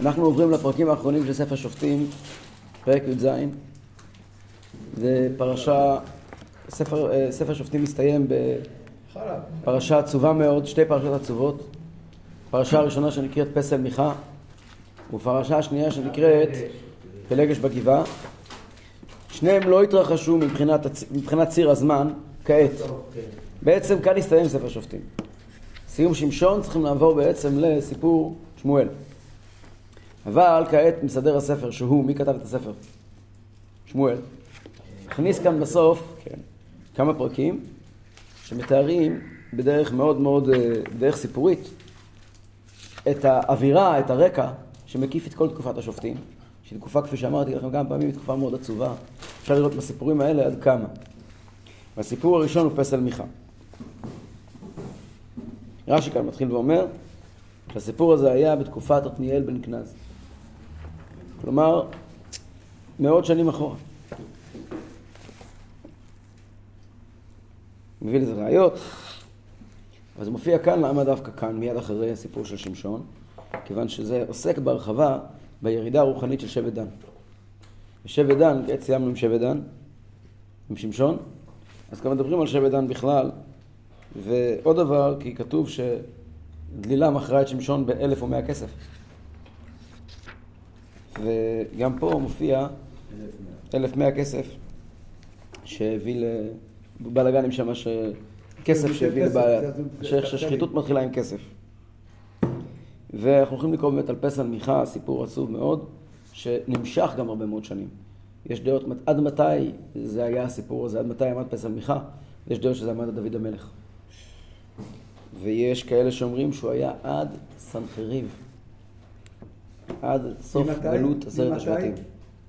אנחנו עוברים לפרקים האחרונים של ספר שופטים, פרק י"ז. זה פרשה, ספר, אה, ספר שופטים מסתיים בפרשה עצובה מאוד, שתי פרשות עצובות. פרשה הראשונה שנקראת פסל מיכה, ופרשה השנייה שנקראת פלגש בגבעה. שניהם לא התרחשו מבחינת, מבחינת ציר הזמן כעת. בעצם כאן הסתיים ספר שופטים. סיום שמשון צריכים לעבור בעצם לסיפור שמואל. אבל כעת מסדר הספר שהוא, מי כתב את הספר? שמואל. הכניס כאן בסוף, כן, כמה פרקים שמתארים בדרך מאוד מאוד, אה, בדרך סיפורית, את האווירה, את הרקע שמקיף את כל תקופת השופטים, שהיא תקופה, כפי שאמרתי לכם כמה פעמים, היא תקופה מאוד עצובה. אפשר לראות בסיפורים האלה עד כמה. והסיפור הראשון הוא פסל מיכה. רש"י כאן מתחיל ואומר שהסיפור הזה היה בתקופת עתניאל בן כנז. כלומר, מאות שנים אחורה. מביא לזה ראיות, אבל זה מופיע כאן, למה דווקא כאן, מיד אחרי הסיפור של שמשון? כיוון שזה עוסק בהרחבה בירידה הרוחנית של שבט דן. ושבט דן, כעת סיימנו עם שבט דן, עם שמשון, אז כבר מדברים על שבט דן בכלל, ועוד דבר, כי כתוב שדלילה מכרה את שמשון באלף ומאה כסף. וגם פה מופיע אלף מאה כסף שהביא לבלאגנים שם, כסף שהביא לבעיה, ששחיתות מתחילה עם כסף. ואנחנו הולכים לקרוא באמת על פסל מיכה, סיפור עצוב מאוד, שנמשך גם הרבה מאוד שנים. יש דעות, עד מתי זה היה הסיפור הזה, עד מתי עמד פסל מיכה, יש דעות שזה עמד עד דוד המלך. ויש כאלה שאומרים שהוא היה עד סנחריב. עד סוף גלות עשרת השבטים.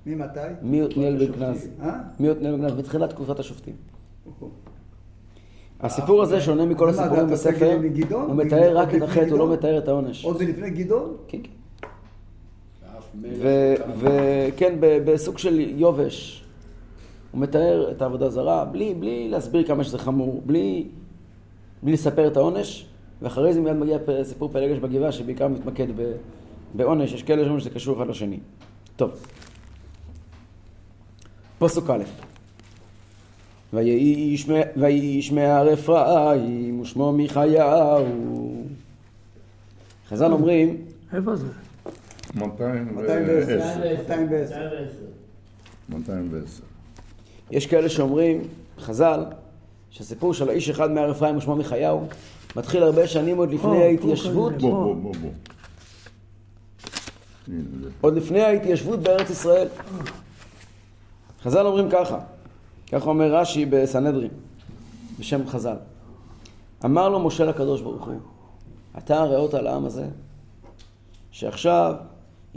ממתי? מי עתניאל בן כנז. אה? מי עתניאל בן כנז? מתחילת תקופת השופטים. הסיפור הזה שונה מכל הסיפורים בספר, הוא מתאר רק את החטא, הוא לא מתאר את העונש. עוד לפני גדעון? כן, כן. וכן, בסוג של יובש. הוא מתאר את העבודה זרה, בלי, בלי להסביר כמה שזה חמור, בלי, בלי לספר את העונש, ואחרי זה מיד מגיע סיפור פלגש בגבעה, שבעיקר מתמקד בעונש, יש כאלה שאומרים שזה קשור אחד לשני. טוב. פסוק א' ויהי מהר אפרים ושמו מיכיהו. חז"ל אומרים... איפה זה? 210. יש כאלה שאומרים, חז"ל, שהסיפור של האיש אחד מהר אפרים ושמו מיכיהו מתחיל הרבה שנים עוד לפני ההתיישבות. בוא, בוא, בוא. עוד לפני ההתיישבות בארץ ישראל. חז"ל אומרים ככה, ככה אומר רש"י בסנהדרין, בשם חז"ל. אמר לו משה לקדוש ברוך הוא, אתה הראות על העם הזה, שעכשיו,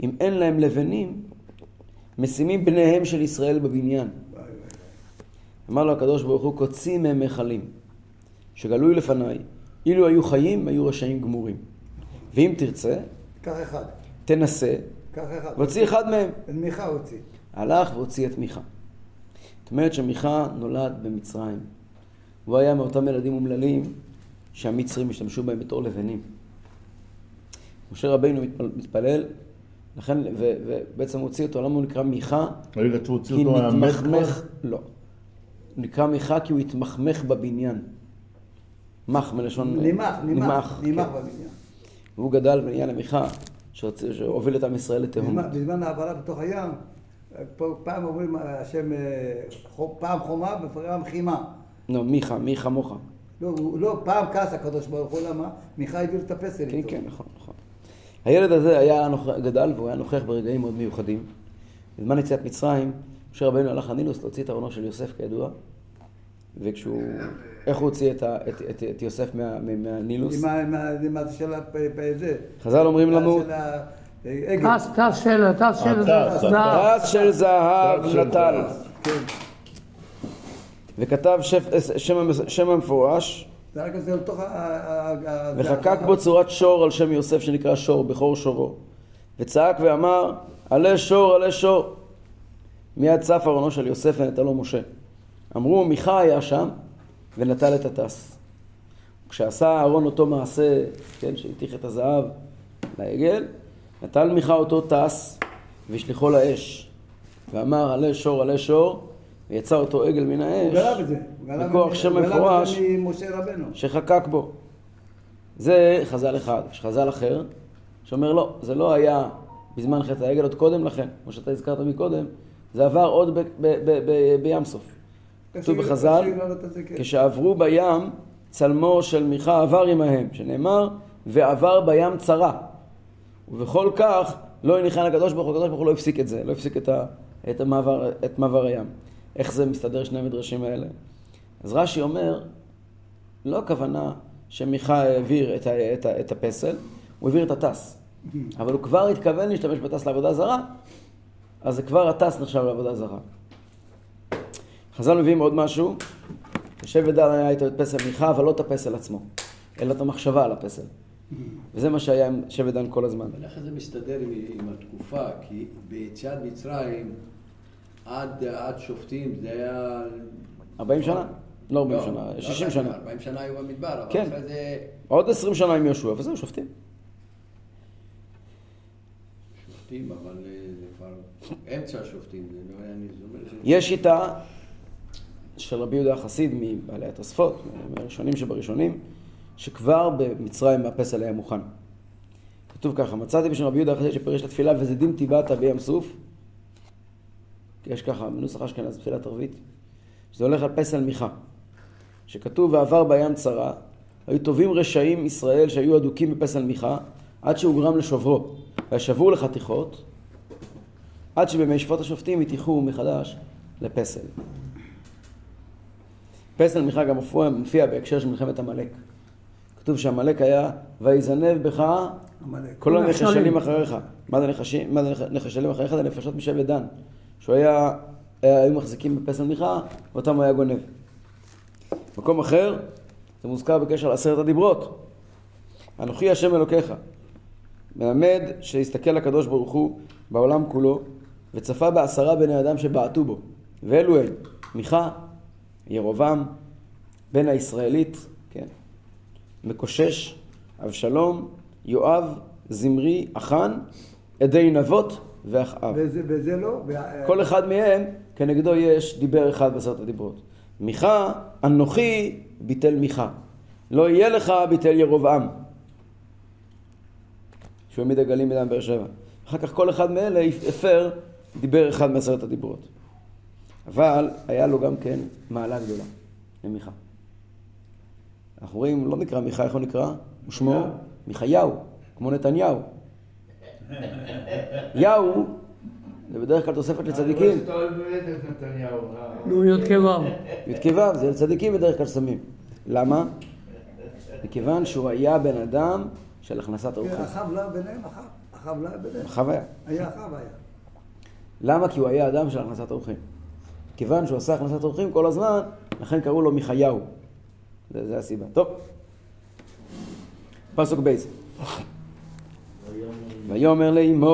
אם אין להם לבנים, משימים בניהם של ישראל בבניין. אמר לו הקדוש ברוך הוא, קוצים מהם מכלים, שגלוי לפניי, אילו היו חיים, היו רשעים גמורים. ואם תרצה, קח אחד. תנסה. והוציא אחד מהם. את מיכה הוציא. הלך והוציא את מיכה. זאת אומרת שמיכה נולד במצרים. הוא היה מאותם ילדים אומללים שהמצרים השתמשו בהם בתור לבנים. משה רבינו מתפלל, מתפלל לכן, ו, ובעצם הוציא אותו, למה הוא נקרא מיכה? רגע, אתה הוציא כי אותו מהמת נתמכמך, כבר? לא. הוא נקרא מיכה כי הוא התמכמך בבניין. מח מלשון... נימח, נימח, נימח כן. בבניין. והוא גדל ונהיה למיכה, שהוביל את עם ישראל לתהום. בזמן- העברה בתוך הים, פה פעם אומרים השם, אה, פעם חומה ופעם חימה. לא, מיכה, מי כמוך. לא, לא, פעם כעס הקדוש ברוך הוא, למה? מיכה העביר את הפסל כן, איתו. כן, נכון, נכון. הילד הזה היה גדל והוא היה נוכח ברגעים מאוד מיוחדים. בזמן יציאת מצרים, משה רבנו הלך לנילוס להוציא את ארונו של יוסף כידוע, וכשהוא, איך הוא הוציא את, ה, את, את, את יוסף מה, מה, מהנילוס? עם ה- עם ה- עם ה- של ה... פ- פ- זה. חז"ל אומרים לנו. טס, טס של, טס זהב. פרס של זהב פרס של זהב. כן. וכתב שף, שם, שם המפורש, וחקק בו צורת שור על שם יוסף שנקרא שור, בכור שורו. וצעק ואמר, עלה שור, עלה שור. מיד צף ארונו של יוסף ונטלו משה. אמרו, מיכה היה שם, ונטל את הטס. כשעשה אהרון אותו מעשה, כן, שהטיח את הזהב לעגל, נטל מיכה אותו טס והשליחו לאש. ואמר עלה שור עלה שור, ויצא אותו עגל מן הוא האש. גלה בזה. הוא גלה בכוח שם הוא מפורש. שחקק בו. זה חז"ל אחד. יש חז"ל אחר, שאומר לא, זה לא היה בזמן חטא העגל, עוד קודם לכן, כמו שאתה הזכרת מקודם, זה עבר עוד בים סוף. כתוב בחז"ל. כשעברו בים, צלמו של מיכה עבר עמהם, שנאמר, ועבר בים צרה. ובכל כך לא הניחן הקדוש ברוך הוא, הקדוש ברוך הוא לא הפסיק את זה, לא הפסיק את, ה, את, המעבר, את מעבר הים. איך זה מסתדר שני המדרשים האלה? אז רש"י אומר, לא הכוונה שמיכה העביר את, ה, את, ה, את הפסל, הוא העביר את הטס. אבל הוא כבר התכוון להשתמש בטס לעבודה זרה, אז כבר הטס נחשב לעבודה זרה. חז"ל מביאים עוד משהו, שבט דן היה איתו את פסל מיכה, אבל לא את הפסל עצמו, אלא את המחשבה על הפסל. וזה מה שהיה עם שבט דן כל הזמן. אבל איך זה מסתדר עם, עם התקופה? כי ביציאת מצרים עד, עד שופטים זה היה... 40 שנה? לא 40 לא, שנה, לא 60 40, שנה. 40 שנה היו במדבר, אבל כן. אחרי זה עוד 20 שנה עם יהושע, וזהו, שופטים. שופטים, אבל אה, זה כבר אמצע השופטים, לא יש שיטה של רבי יהודה החסיד מבעלי התוספות, מהראשונים שבראשונים, שכבר במצרים הפסל היה מוכן. כתוב ככה, מצאתי בשביל רבי יהודה החסיד שפירש את התפילה וזדים טיבעתה בים סוף. יש ככה, בנוסח אשכנז, תפילת ערבית, שזה הולך על פסל מיכה. שכתוב ועבר בים צרה, היו טובים רשעים ישראל שהיו אדוקים בפסל מיכה, עד שהוא גרם לשוברו, וישברו לחתיכות, עד שבימי שפוט השופטים יתיחו מחדש לפסל. פסל מיכה גם מופיע, בהקשר של מלחמת עמלק. כתוב שעמלק היה, ויזנב בך. כל הנחשלים נחשלים. אחריך. מה זה נחשלים אחריך? זה נפשות משבט דן. שהוא היה, היה- היו מחזיקים בפסל מיכה, ואותם הוא היה גונב. מקום אחר, זה מוזכר בקשר לעשרת הדיברות. אנוכי השם אלוקיך. מלמד שהסתכל הקדוש ברוך הוא בעולם כולו, וצפה בעשרה בני אדם שבעטו בו. ואלו הם, מיכה, ירובעם, בן הישראלית, כן, מקושש, אבשלום, יואב, זמרי, אחן, עדי נבות ואחאב. וזה, וזה לא. כל אחד מהם, כנגדו יש דיבר אחד בעשרת הדיברות. מיכה, אנוכי, ביטל מיכה. לא יהיה לך, ביטל ירובעם. שהוא העמיד הגלים מדם באר שבע. אחר כך כל אחד מאלה הפר, דיבר אחד מעשרת הדיברות. אבל היה לו גם כן מעלה גדולה, למיכה. אנחנו רואים, לא נקרא מיכה, איך הוא נקרא? הוא שמו מיכיהו, כמו נתניהו. יהו, זה בדרך כלל תוספת לצדיקים. נו, י"ק ו'. י"ק ו' זה לצדיקים בדרך כלל שמים. למה? מכיוון שהוא היה בן אדם של הכנסת כן, אורחים. אחאב לא היה ביניהם, אחאב. אחאב לא היה ביניהם. אחאב היה. היה אחאב היה. למה? כי הוא היה אדם של הכנסת אורחים. כיוון שהוא עשה הכנסת אורחים כל הזמן, לכן קראו לו מיכיהו. זה, זה הסיבה. טוב. פסוק בייס. ויאמר לאמור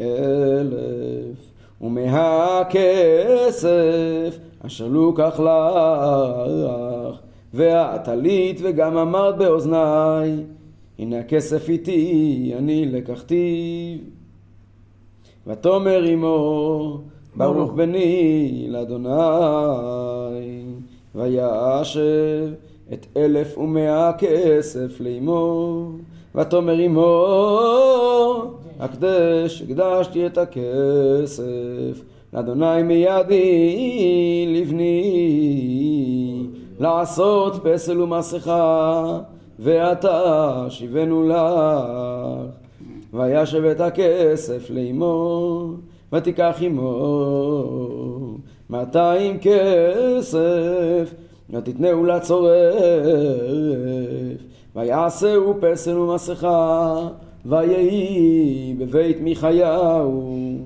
אלף ומאה כסף אשר לוקח לך והטלית וגם אמרת באוזניי הנה הכסף איתי אני לקחתיו ותאמר עמו ברוך בני לאדוני וישב את אלף ומאה כסף לאמו ותאמר עמו הקדש הקדשתי את הכסף לאדוני מידי לבני לעשות פסל ומסכה ועתה שיבנו לך. וישב את הכסף לאמו, ותיקח עמו מאתיים כסף, ותתנהו לצורף, ויעשהו פסל ומסכה, ויהי בבית מיכיהו.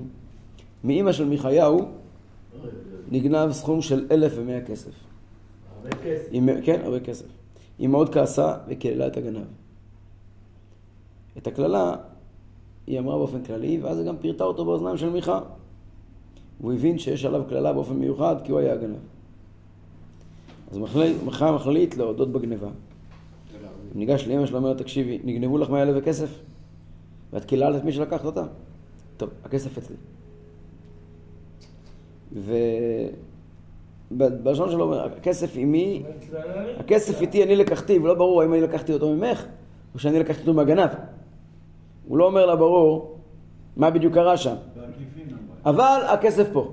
מאימא של מיכיהו נגנב סכום של אלף ומאה כסף. הרבה כסף. היא, כן, הרבה כסף. היא מאוד כעסה וקיללה את הגנב. את הקללה היא אמרה באופן כללי, ואז היא גם פירטה אותו באוזניים של מיכה. והוא הבין שיש עליו קללה באופן מיוחד, כי הוא היה הגנב. אז מיכה מחליט להודות בגניבה. ניגש לאמא שלו, אומר, תקשיבי, נגנבו לך מאה אלף וכסף? ואת קיללת את מי שלקחת אותה? טוב, הכסף אצלי. ובלשון שלו אומר, הכסף עימי, הכסף איתי אני לקחתי, ולא ברור האם אני לקחתי אותו ממך, או שאני לקחתי אותו מהגנב. הוא לא אומר לה ברור מה בדיוק קרה שם. אבל הכסף פה.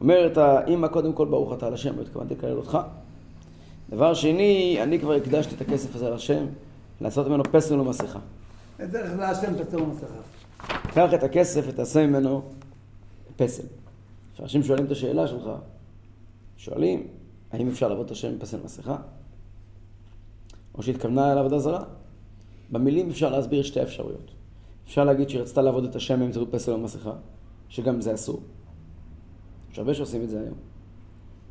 אומרת האמא, קודם כל ברוך אתה על השם, לא התכוונתי לקלל אותך. דבר שני, אני כבר הקדשתי את הכסף הזה לשם, לעשות ממנו פסל ומסכה. את דרך להשם תצאו מסכה. קח את הכסף ותעשה ממנו פסל. כשאנשים שואלים את השאלה שלך, שואלים, האם אפשר לעבוד את השם עם פסל מסכה? או שהתכוונה אל עבודה זרה? במילים אפשר להסביר שתי האפשרויות. אפשר להגיד שהיא רצתה לעבוד את השם באמצעות פסל ומסכה, שגם זה אסור. יש הרבה שעושים את זה היום,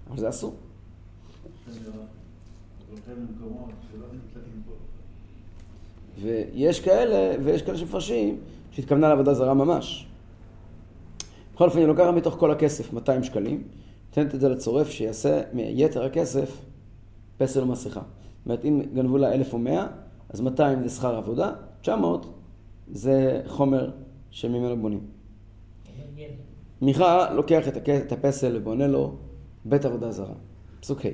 אבל זה אסור. ויש כאלה, ויש כאלה שמפרשים שהתכוונה לעבודה זרה ממש. בכל אופן, היא לוקחת מתוך כל הכסף 200 שקלים, נותנת את זה לצורף שיעשה מיתר הכסף פסל ומסכה. זאת אומרת, אם גנבו לה 1,100, אז 200 זה שכר עבודה, 900 זה חומר שממנו בונים. מיכה לוקח את, הכ... את הפסל ובונה לו בית עבודה זרה. פסוק ה'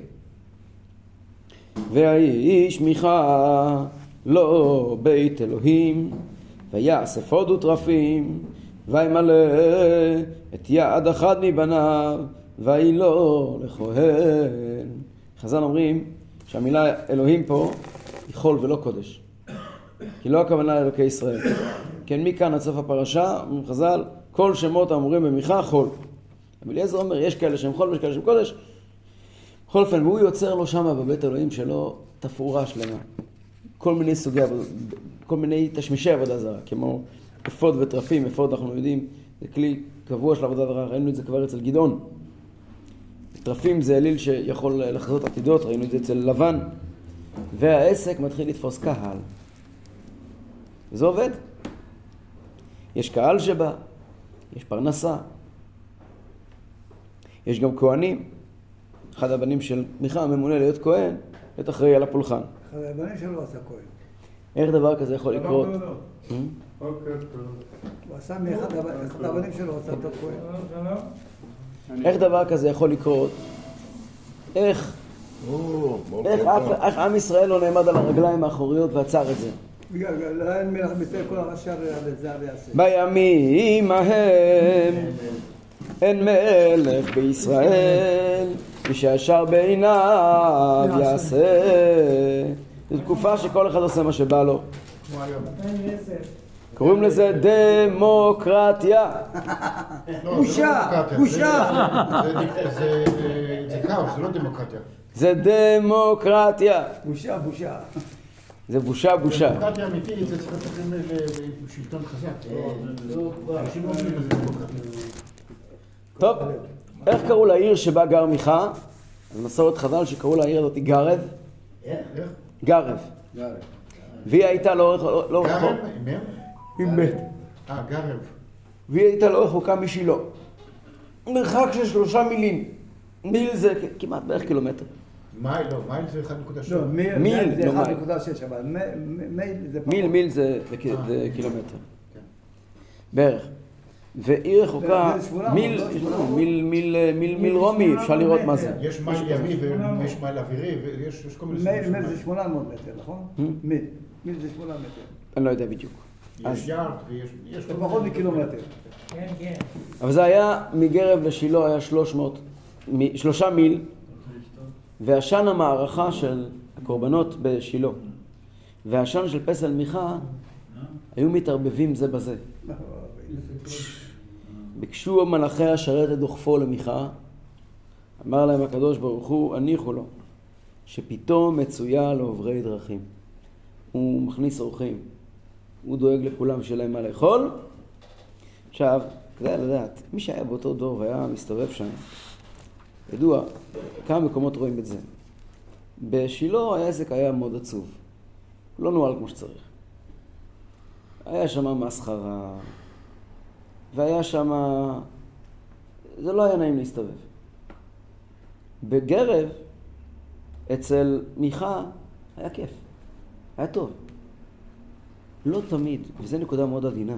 והאיש מיכה לא בית אלוהים ויאסף עוד וטרפים וימלא את יד אחד מבניו ויהי לו לכהן. חז"ל אומרים שהמילה אלוהים פה חול ולא קודש. כי לא הכוונה לאלוקי ישראל. כן, מכאן עד סוף הפרשה, אומרים חז"ל, כל שמות האמורים במיכה חול. רבי אליעזר אומר, יש כאלה שהם חול ויש כאלה שהם קודש. בכל אופן, והוא יוצר לו שמה בבית אלוהים שלו תפאורה שלמה. כל מיני סוגי עבודה, כל מיני תשמישי עבודה זרה, כמו אפוד וטרפים, אפוד אנחנו יודעים, זה כלי קבוע של עבודה זרה, ראינו את זה כבר אצל גדעון. טרפים זה אליל שיכול לחזות עתידות, ראינו את זה אצל לבן. והעסק מתחיל לתפוס קהל. וזה עובד. יש קהל שבא, יש פרנסה, יש גם כהנים. אחד הבנים של מיכה ממונה להיות כהן, להיות אחראי על הפולחן. אחד הבנים שלו עשה כהן. איך דבר כזה יכול לקרות? Hmm? הוא עשה מאחד הבנים- אחד הבנים שלו עשה אותו כהן. איך דבר כזה יכול לקרות? איך, איך אף- איך עם ישראל לא נעמד על הרגליים האחוריות ועצר את זה? לא. בימים ההם אין מלך בישראל, מי שישר בעיניו יעשה. זו תקופה שכל אחד עושה מה שבא לו. קוראים לזה דמוקרטיה. לא, בושה, לא בושה. זה- זה- זה- זה כאוס, זה לא דמוקרטיה. זה דמוקרטיה. בושה, בושה. זה בושה בושה. דמוקרטיה אמיתית, זה צריך לתת לשלטון חזק. לא- לא אומרים לזה דמוקרטיה. טוב, איך קראו לעיר שבה גר מיכה? אז מסורת חז"ל שקראו לעיר הזאת גרב. איך? גרב. והיא הייתה לא רחוק, לא רחוק, גרב? מר? עם מת. אה, גרב. והיא הייתה לא רחוקה משילה. מרחק של שלושה מילים. מיל זה כמעט בערך קילומטר. מייל, לא, מייל זה 1.7. לא, מיל מיל, זה לא מייל. 1.6, אבל מייל זה פחות. מיל, מיל זה, קילומטר. בערך. ועיר רחוקה, מיל, מיל, מיל, מיל, מיל רומי, אפשר לראות מה זה. יש מייל ימי ויש מייל אווירי ויש יש כל מיני סוגים מייל של מייל מייל. זה 800 מטר, נכון? מיל. מיל זה 800 מטר. אני לא יודע בדיוק. יש יארד ויש... יש זה פחות מקילומטר. אבל זה היה, מגרב לשילה היה 300, מ- שלושה מיל, ועשן המערכה של הקורבנות בשילה, והעשן של פסל מיכה, היו מתערבבים זה בזה. ביקשו מלאכי השרת את דוחפו למיכה, אמר להם הקדוש ברוך הוא, הניחו לו, שפתאום מצויה לעוברי דרכים. הוא מכניס אורחים, הוא דואג לכולם שיהיה להם מה לאכול. עכשיו, כדאי לדעת, מי שהיה באותו דור והיה מסתובב שם, ידוע, כמה מקומות רואים את זה. בשילה העסק היה מאוד עצוב, לא נוהל כמו שצריך. היה שם מסחרה, והיה שם... זה לא היה נעים להסתובב. בגרב, אצל מיכה, היה כיף, היה טוב. לא תמיד, וזו נקודה מאוד עדינה,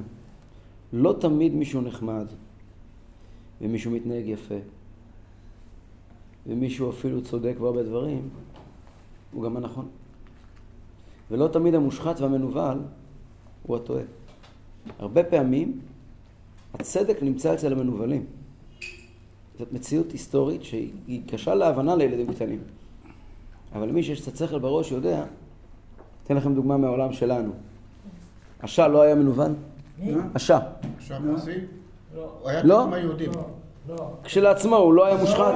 לא תמיד מישהו נחמד, ומישהו מתנהג יפה, ומישהו אפילו צודק בהרבה דברים, הוא גם הנכון. ולא תמיד המושחת והמנוול הוא הטועה. הרבה פעמים הצדק נמצא אצל המנוולים. זאת מציאות היסטורית שהיא קשה להבנה לילדים קטנים. אבל מי שיש קצת שכל בראש יודע, אתן לכם דוגמה מהעולם שלנו. השאה לא היה מנוול? השאה. עכשיו נשיא? הוא היה לא. טוב עם היהודים. כשלעצמו הוא לא היה מושחת.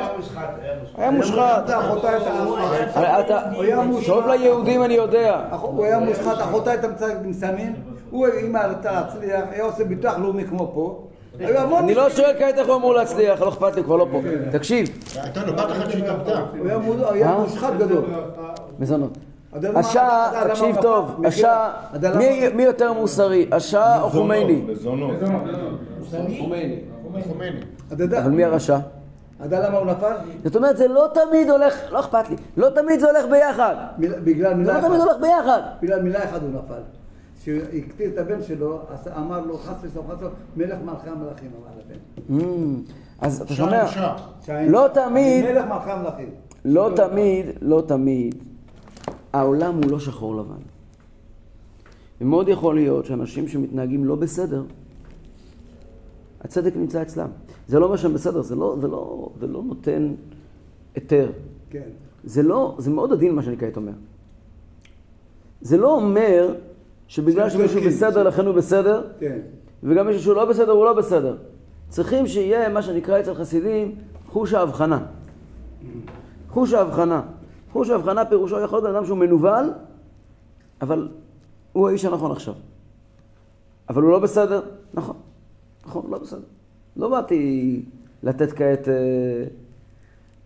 היה מושחת. אחותה הייתה... אתה- הוא היה מושחת. טוב ליהודים אני יודע. הוא היה מושחת, אחותה הייתה מצטרפת עם סמים, הוא, אם רצה להצליח, היה עושה ביטוח לאומי כמו פה. אני לא. שואל כעת איך הוא אמור להצליח, לא אכפת לי, כבר לא פה. תקשיב, הייתה לו בת אחת שהתאבדה. הוא היה היה? מושחת גדול. מזונות. אתה אתה למה תקשיב טוב, אתה יודע מי- יותר מוסרי, השאה או חומייני? מזונות. חומייני. יודע, אבל מי הרשע? אתה יודע למה הוא נפל? זאת אומרת, זה לא תמיד הולך, לא אכפת לי, לא תמיד זה הולך ביחד. מילה- בגלל זה לא תמיד אחת. הולך ביחד. בגלל מילה אחת הוא נפל. כשהקטיר את הבן שלו, אמר לו חס ושלום, חס ושלום, מלך מלכי המלכים אמר לבן. Mm, אז אתה שומע? לא תמיד, מלך מלכי המלכים. לא תמיד, לא תמיד, העולם הוא לא שחור לבן. ומאוד יכול להיות שאנשים שמתנהגים לא בסדר, הצדק נמצא אצלם. זה לא אומר שהם בסדר, זה לא, זה לא, זה לא נותן היתר. כן. זה לא, זה מאוד עדין מה שאני כעת אומר. זה לא אומר שבגלל שמישהו צודקים. בסדר לכן הוא בסדר, כן. וגם מישהו שהוא לא בסדר הוא לא בסדר. צריכים שיהיה מה שנקרא אצל חסידים חוש ההבחנה. חוש ההבחנה. חוש ההבחנה פירושו יכול להיות בן אדם שהוא מנוול, אבל הוא האיש הנכון עכשיו. אבל הוא לא בסדר, נכון, נכון, לא בסדר. לא באתי לתת כעת... אה,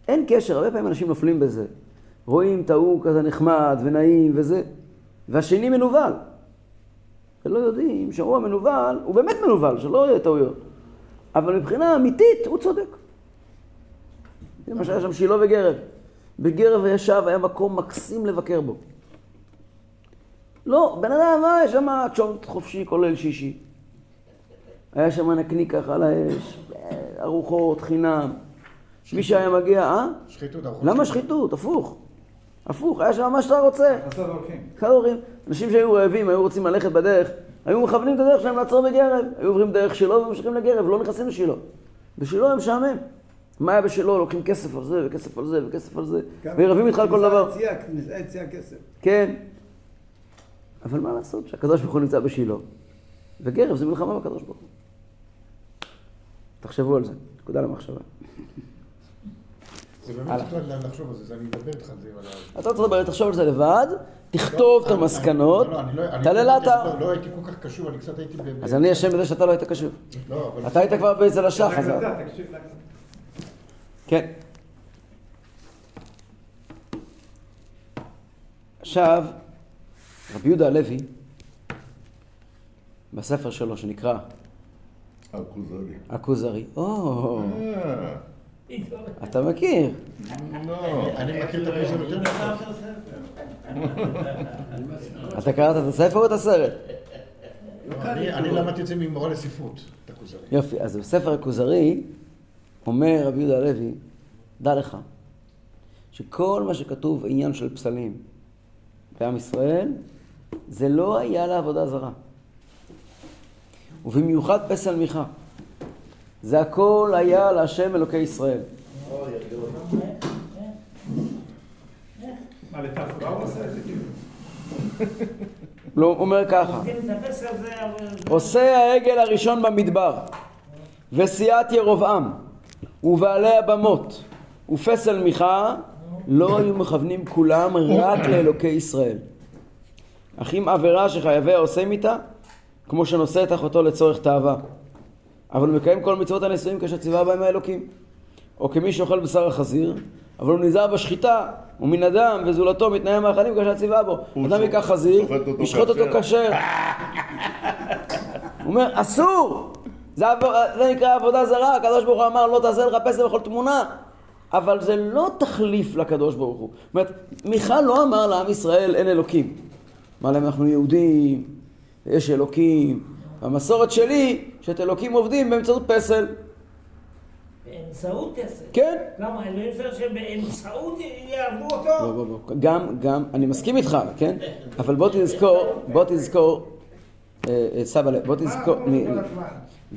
אין קשר, הרבה פעמים אנשים נופלים בזה. רואים את ההוא כזה נחמד ונעים וזה, והשני מנוול. ולא יודעים שההוא המנוול, הוא באמת מנוול, שלא יהיה טעויות. אבל מבחינה אמיתית, הוא צודק. זה מה שהיה שם שילה וגרב. בגרב ישב, היה מקום מקסים לבקר בו. לא, בן אדם, מה, יש שם צ'ונט חופשי כולל שישי. היה שם נקניק ככה על האש, ארוחות, חינם. מי שהיה מגיע, אה? שחיתות. ארוחות למה שחיתות. הפוך. הפוך, היה שם מה שאתה רוצה. חסר הולכים. אנשים שהיו רעבים, היו רוצים ללכת בדרך, היו מכוונים את הדרך שלהם לעצור בגרב. היו עוברים דרך שילה וממשיכים לגרב, לא נכנסים לשילה. בשילה הם משעמם. מה היה בשילה? לוקחים כסף על זה, וכסף על זה, וכסף על זה, ורבים איתך על כל דבר. כניסה יציאה כסף. כן. אבל מה לעשות שהקדוש ברוך הוא נמצא בשילה, וגרב זה מלחמה בקדוש ברוך הוא. תחשבו על זה, נקודה למחשבה. זה באמת. צריך לחשוב על זה, אני אדבר איתך על זה. אתה רוצה לדבר, תחשוב על זה לבד, תכתוב את המסקנות, תעלה לא- לאתר. לא- הייתי כל כך קשוב, אני קצת הייתי... אז אני אשם בזה שאתה לא היית קשוב. לא. אתה היית כבר אצל השח, אז... כן. עכשיו, רבי יהודה הלוי, בספר שלו שנקרא הכוזרי. הכוזרי, או, אה, אתה מכיר, לא. אני מכיר את הכוזר יותר טוב. אתה קראת את הספר או את הסרט? אני אני למדתי את זה ממורה לספרות, את הכוזרי. יופי, אז בספר הכוזרי אומר רבי יהודה הלוי, דע לך, שכל מה שכתוב עניין של פסלים בעם ישראל, זה לא היה לעבודה זרה. ובמיוחד פסל מיכה. זה הכל היה להשם אלוקי ישראל. לא, הוא אומר ככה, עושה העגל הראשון במדבר, וסיעת ירבעם, ובעלי הבמות, ופסל מיכה, לא היו מכוונים כולם רק לאלוקי ישראל. אך אם עבירה שחייביה עושים איתה, כמו שנושא את אחותו לצורך תאווה. אבל הוא מקיים כל מצוות הנישואים כשציווה בהם האלוקים. או כמי שאוכל בשר החזיר, אבל הוא נזהר בשחיטה, ומן אדם וזולתו מתנאי המאכלים כשהציווה בו. הוא אדם ייקח חזיר, ישחוט אותו כשר. הוא אומר, אסור! זה. זה נקרא עבודה זרה, הקדוש ברוך הוא אמר לא תעשה לך פסל בכל תמונה. אבל זה לא תחליף לקדוש ברוך הוא. זאת אומרת, מיכל לא אמר לעם ישראל אין אלוקים. אמר להם אנחנו יהודים, יש אלוקים. המסורת שלי, שאת אלוקים עובדים באמצעות פסל. באמצעות כסף. כן. למה, אלוהים צריך שבאמצעות יעבדו בוא, אותו? בוא, בוא. גם, גם, אני מסכים איתך, כן? אבל בוא תזכור, בוא תזכור, אה, אה, סבא, בוא תזכור,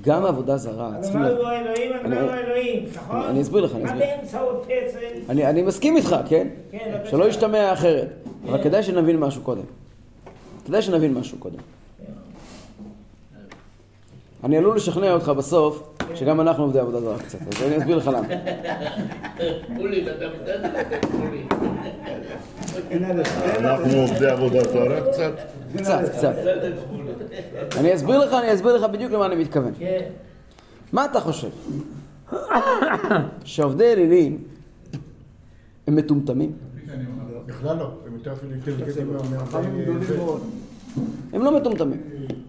גם עבודה זרה, צריכים... אמרנו ל- לו אלוהים, אני- אמרנו אלוהים, נכון? אני אסביר לך, אני אסביר. באמצעות פסל? אני, אני מסכים איתך, כן? כן. שלא ישתמע אחרת. אבל כדאי שנבין משהו קודם. כדאי שנבין משהו קודם. אני עלול לשכנע אותך בסוף שגם אנחנו עובדי עבודה זרה קצת, אז אני אסביר לך למה. אנחנו עובדי עבודה זרה קצת? קצת, קצת. אני אסביר לך, אני אסביר לך בדיוק למה אני מתכוון. כן. מה אתה חושב? שעובדי אלילים הם מטומטמים? בכלל לא, הם יותר אפילו אינטליגנטים. הם לא מטומטמים.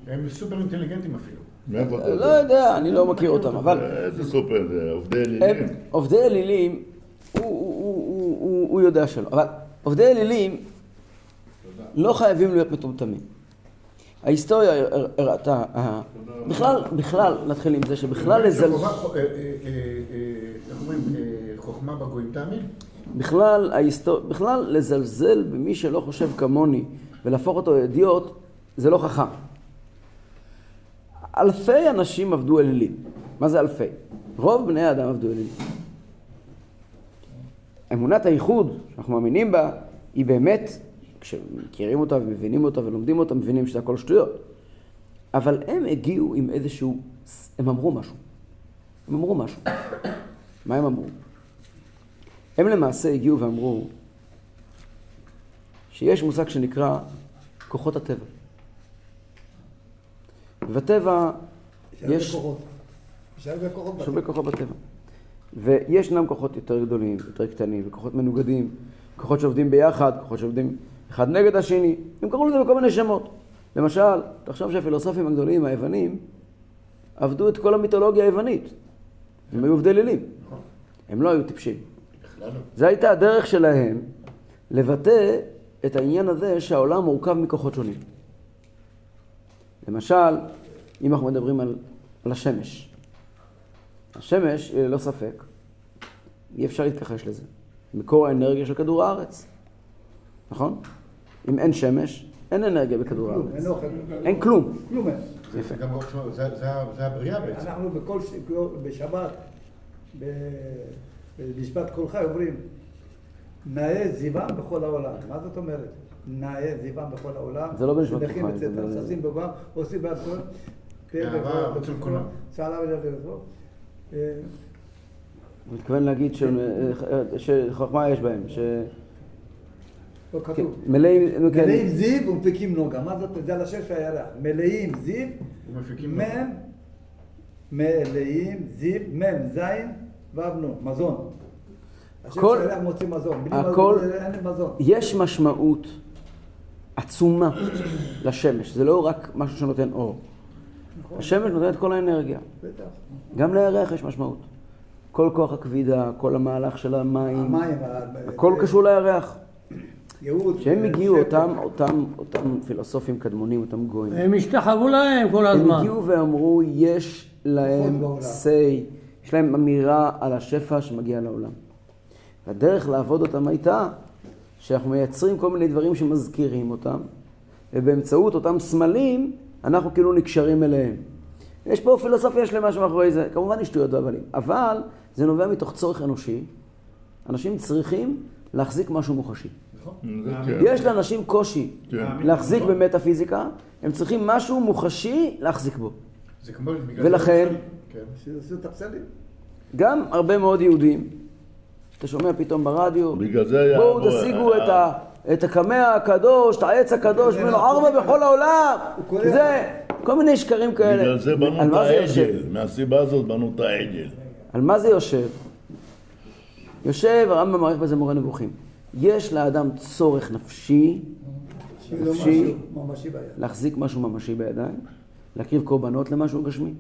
הם סופר אינטליגנטים אפילו. מאיפה אתה לא יודע? יודע, אני לא מכיר אותם, אבל איזה סופר זה, עובדי הם, אלילים. עובדי אלילים, הוא, יודע שלא, אבל עובדי אלילים לא חייבים להיות מטומטמים. ההיסטוריה הר- הראתה, ה- בכלל, בכלל, נתחיל עם זה שבכלל לזלזל, אה, אה, אה, אה, איך אומרים? אה, חוכמה בגויים תאמין? בכלל, ההיסטור... בכלל לזלזל במי שלא חושב כמוני ולהפוך אותו לאידיוט, זה לא חכם. אלפי אנשים עבדו אלילים. מה זה אלפי? רוב בני האדם עבדו אלילים. אמונת הייחוד שאנחנו מאמינים בה, היא באמת, כשמכירים אותה ומבינים אותה ולומדים אותה, מבינים שזה הכל שטויות. אבל הם הגיעו עם איזשהו, הם אמרו משהו. הם אמרו משהו. מה הם אמרו? הם למעשה הגיעו ואמרו שיש מושג שנקרא כוחות הטבע. ובטבע יש יש הרבה כוחות. בטבע. וישנם כוחות יותר גדולים, יותר קטנים, וכוחות מנוגדים, כוחות שעובדים ביחד, כוחות שעובדים אחד נגד השני, הם קראו לזה בכל מיני שמות. למשל, תחשוב שהפילוסופים הגדולים, היוונים, עבדו את כל המיתולוגיה היוונית. הם היו עובדי אלילים. הם לא היו טיפשים. לא. זו הייתה הדרך שלהם לבטא את העניין הזה שהעולם מורכב מכוחות שונים. למשל, אם אנחנו מדברים על, על השמש. השמש, היא ללא ספק, אי אפשר להתכחש לזה. מקור האנרגיה של כדור הארץ, נכון? אם אין שמש, אין אנרגיה בכדור הארץ. אין אוכל. אין כלום. כלום אין. יפה. זה לא- זה- זה ה- זה הבריאה בעצם. אנחנו בכל, ש- בשבת, ב- במשפט כל חי אומרים, נאה זיוון בכל העולם. מה זאת אומרת? נאה זיוון בכל העולם. זה לא במשפט כל שמחים חי, בצאתם, זה ב- ששים בבם, עושים בעצמם. רצון. צהלה ולבבו. אה, הוא מתכוון להגיד ש- שחוכמה יש בהם, ש... לא כתוב. מלאים, כן. מלאים זיו ומפיקים נוגה. מה זאת? זה על השם של הירח. מלאים זיו, ומפיקים מם, מלאים זיו, מם זין, וו נון, מזון. השם הכל- של הירח מוציא מזון. בלי הכל- מזון אין מזון. יש משמעות עצומה לשמש, זה לא רק משהו שנותן אור. השמש נותן את כל האנרגיה. בטח. גם לירח יש משמעות. כל כוח הכבידה, כל המהלך של המים, המים, הכל קשור לירח. ייעוד. כשהם הגיעו. אותם, אותם, אותם פילוסופים קדמונים, אותם גויים, הם השתחוו להם כל הם הזמן. הגיעו ואמרו, יש להם בעולם. say, יש להם אמירה על השפע שמגיע לעולם. והדרך לעבוד אותם הייתה שאנחנו מייצרים כל מיני דברים שמזכירים אותם, ובאמצעות אותם סמלים, אנחנו כאילו נקשרים אליהם. יש פה פילוסופיה שלמה שמאחורי זה, כמובן יש שטויות והבלים, אבל זה נובע מתוך צורך אנושי. אנשים צריכים להחזיק משהו מוחשי. כן. יש לאנשים קושי כן. להחזיק במטאפיזיקה, הם צריכים משהו מוחשי להחזיק בו. ולכן, כן. גם הרבה מאוד יהודים, אתה שומע פתאום ברדיו, בגלל זה היה... בואו תשיגו את ה... את הקמע הקדוש, את העץ הקדוש, ממנו ארבע בכל העולם. זה, כל מיני שקרים כאלה. בגלל זה בנו את? העגל. מהסיבה הזאת בנו את העגל. על מה זה יושב? יושב, הרמב"ם מעריך בזה מורה נבוכים. יש לאדם צורך נפשי, נפשי. להחזיק משהו ממשי בידיים, להקריב קורבנות למשהו גשמי.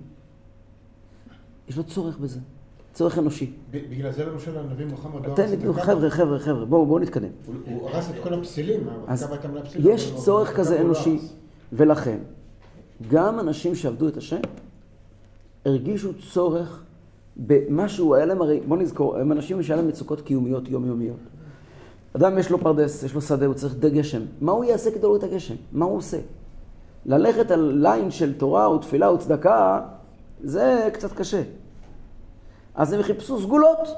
יש לו צורך בזה, צורך אנושי. בגלל זה למשל הנביא מוחמד לא תן הרס לי, את נו, הקאבה. חבר'ה, חבר'ה, חבר'ה, בואו בואו נתקדם. הוא- הרס את כל הפסילים, אז הקאבה הייתה מלאה פסילים. יש צורך כזה לא אנושי. ולכן גם אנשים שעבדו את השם הרגישו צורך במשהו, היה להם הרי, בוא נזכור, הם אנשים שהיה להם מצוקות קיומיות יומיומיות. אדם יש לו פרדס, יש לו שדה, הוא צריך די גשם. מה הוא יעשה כדי להוריד את הגשם? מה הוא עושה? ללכת על line של תורה ותפילה וצדקה, זה קצת קשה. אז הם חיפשו סגולות.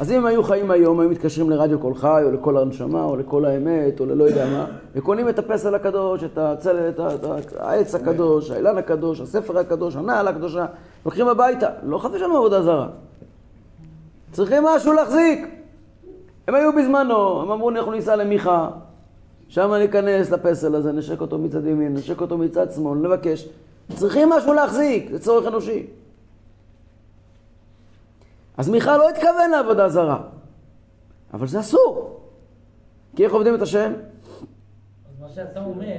אז אם הם היו חיים היום, היו מתקשרים לרדיו קול חי, או לקול הנשמה, או לקול האמת, או ללא יודע מה, וקונים את הפסל הקדוש, את, הצל, את, את, העץ הקדוש, האילן הקדוש, הספר הקדוש, הנעל הקדושה, לוקחים הביתה. לא חס ושלום עבודה זרה. צריכים משהו להחזיק. הם היו בזמנו, הם אמרו, אנחנו ניסע למיכה, שם ניכנס לפסל הזה, נשק אותו מצד ימין, נשק אותו מצד שמאל, נבקש. צריכים משהו להחזיק, זה צורך אנושי. אז מיכה לא התכוון לעבודה זרה, אבל זה אסור. כי איך עובדים את השם? אז מה שאתה אומר,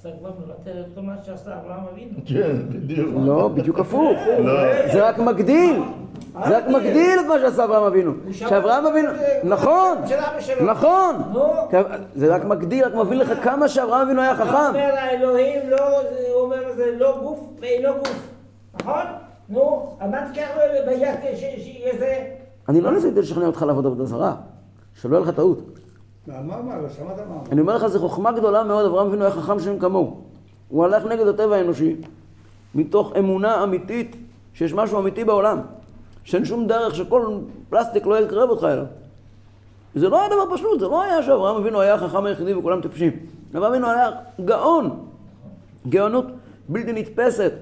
אתה כבר מבטל את כל מה שעשה אברהם אבינו. כן, בדיוק. לא, בדיוק הפוך. לא. זה רק מגדיל. זה רק מגדיל את מה שעשה אברהם אבינו. שאברהם אבינו, נכון. נכון. זה רק מגדיל, רק מביא לך כמה שאברהם אבינו היה אתה חכם. אומר האלוהים לא, זה- הוא אומר זה לא גוף ואינו גוף, נכון? נו, תיקח לו ביד שיהיה זה? אני לא ניסיתי לשכנע אותך לעבוד עבודה זרה. שלא יהיה לך טעות. אמר? אני אומר לך, זו חוכמה גדולה מאוד, אברהם אבינו היה חכם שאין כמוהו. הוא הלך נגד הטבע האנושי, מתוך אמונה אמיתית שיש משהו אמיתי בעולם, שאין שום דרך שכל פלסטיק לא יקרב אותך אליו. זה לא היה דבר פשוט, זה לא היה שאברהם אבינו היה החכם היחידי וכולם טיפשים. אברהם אבינו היה גאון, גאונות בלתי נתפסת,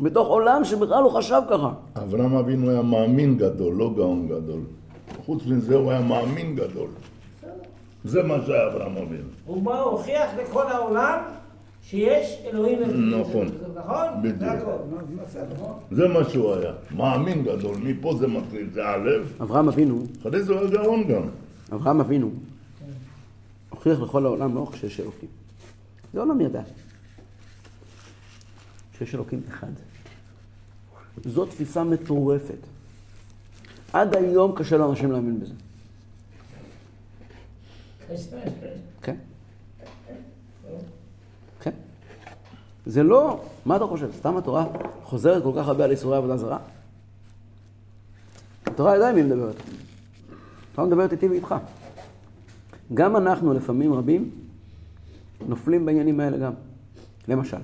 בתוך עולם שבכלל לא חשב ככה. אברהם אבינו היה מאמין גדול, לא גאון גדול. חוץ מזה הוא היה מאמין גדול. זה מה שהיה אברהם אבינו. הוא בא להוכיח לכל העולם שיש אלוהים. נכון. נכון? בדיוק. זה מה שהוא היה. מאמין גדול, מפה זה מתחיל, זה הלב. אברהם אבינו, אחרי זה הוא היה גאון גם. אברהם אבינו, הוכיח לכל העולם לא רק שיש אלוקים. זה העולם ידע. שיש אלוקים אחד. זו תפיסה מטורפת. עד היום קשה לאנשים להאמין בזה. כן. כן. זה לא, מה אתה חושב? סתם התורה חוזרת כל כך הרבה על איסורי עבודה זרה? התורה ידעה עם מי מדברת. התורה מדברת איתי ואיתך. גם אנחנו, לפעמים רבים, נופלים בעניינים האלה גם. למשל,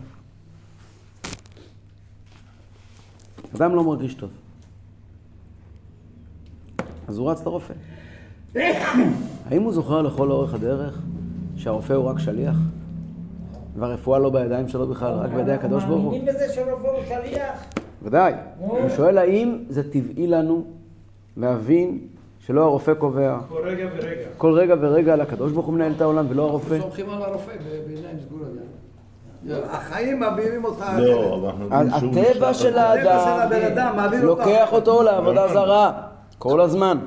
אדם לא מרגיש טוב. אז הוא רץ לרופא. האם הוא זוכר לכל אורך הדרך שהרופא הוא רק שליח? והרפואה לא בידיים שלו בכלל, רק בידי הקדוש ברוך הוא? מאמינים בזה שרופא הוא שליח? ודאי. אני שואל האם זה טבעי לנו להבין שלא הרופא קובע. כל רגע ורגע. כל רגע ורגע על הקדוש ברוך הוא מנהל את העולם ולא הרופא. סומכים על הרופא בעיניים סגורות. החיים מעבירים אותך... לא, אבל אנחנו יודעים שהוא הטבע של על- הטבע של האדם. לוקח אותו לעבודה זרה כל הזמן.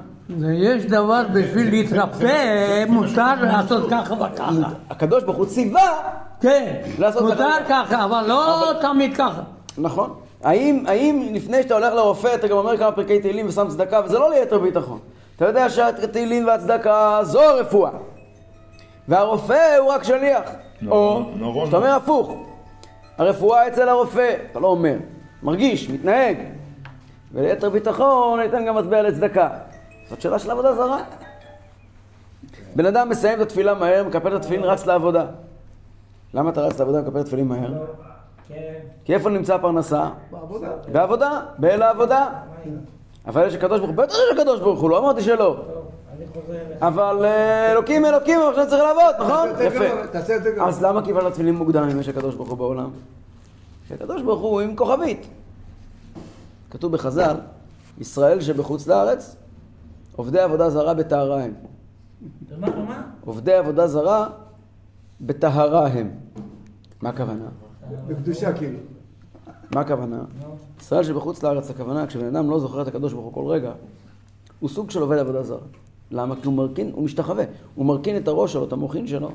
יש דבר בשביל להתרפא, מותר לעשות ככה וככה. הקדוש ברוך הוא ציווה, כן, לעשות מותר ככה. ככה, אבל לא תמיד ככה. נכון. האם, האם לפני שאתה הולך לרופא אתה גם אומר כמה פרקי תהילים ושם צדקה וזה לא ליתר ביטחון. אתה יודע שהתהילים והצדקה זו הרפואה. והרופא הוא רק שליח. או. אתה אומר הפוך. הרפואה אצל הרופא, אתה לא אומר. מרגיש, מתנהג. וליתר ביטחון ניתן גם מטבע לצדקה. זאת שאלה של עבודה זרה. בן אדם מסיים את התפילה מהר, מקפל את התפילין, רץ לעבודה. למה אתה רץ לעבודה ומקפל את התפילין מהר? כן. כי איפה נמצא הפרנסה? בעבודה. בעבודה, באל העבודה. אבל יש הקדוש ברוך הוא, בטח יש הקדוש ברוך הוא, לא אמרתי שלא. אבל אה, אלוקים אלוקים, אבל עכשיו צריך לעבוד, נכון? יפה. אז למה קיבלת תפילין מוקדם אם יש הקדוש ברוך הוא בעולם? כי הקדוש ברוך הוא עם כוכבית. כתוב בחז"ל, ישראל שבחוץ לארץ, עובדי עבודה זרה בטהרה הם. עובדי עבודה זרה בטהרה הם. מה הכוונה? בקדושה כאילו. מה הכוונה? ישראל שבחוץ לארץ, הכוונה, כשבן אדם לא זוכר את הקדוש ברוך הוא כל רגע, הוא סוג של עובד עבודה זרה. למה? כי הוא מרכין, הוא משתחווה. הוא מרכין את הראש שלו, את המוחין שלו,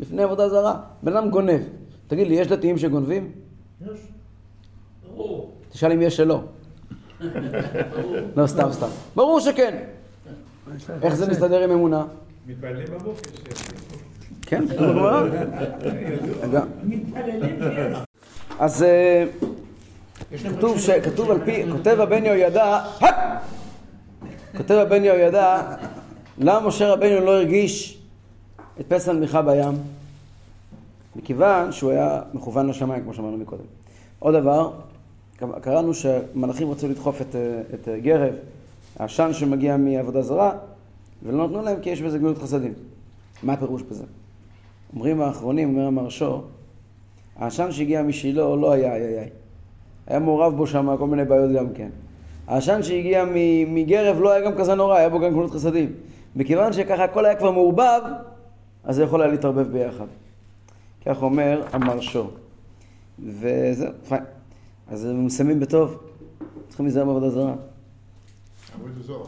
בפני עבודה זרה. בן אדם גונב. תגיד לי, יש דתיים שגונבים? יש. ברור. תשאל אם יש שלא. לא, סתם, סתם. ברור שכן. איך זה מסתדר עם אמונה? מתפללים בבוקר. ש- כן. אז אה, כתוב, על פי, כותב הבן יהוידע! כותב הבן יהוידע, למה משה רבנו לא הרגיש את פסל מיכה בים? מכיוון שהוא היה מכוון לשמיים, כמו שאמרנו מקודם. עוד דבר, קראנו שמלאכים רצו לדחוף את, אה, את אה, גרב, העשן שמגיע מעבודה זרה, ולא נתנו להם כי יש בזה גמילות חסדים. מה הפירוש בזה? אומרים האחרונים, אומר המרשו, העשן שהגיע משילה לא היה איי איי. היה מעורב בו שם כל מיני בעיות גם כן. העשן שהגיע מגרב לא היה גם כזה נורא, היה בו גם גמילות חסדים. מכיוון שככה הכל היה כבר מעורבב, אז זה יכול היה להתערבב ביחד. כך אומר המרשו. וזהו, פיין. אז הם מסיימים בטוב. צריכים להיזהר בעבודה זרה. עבודה זרה.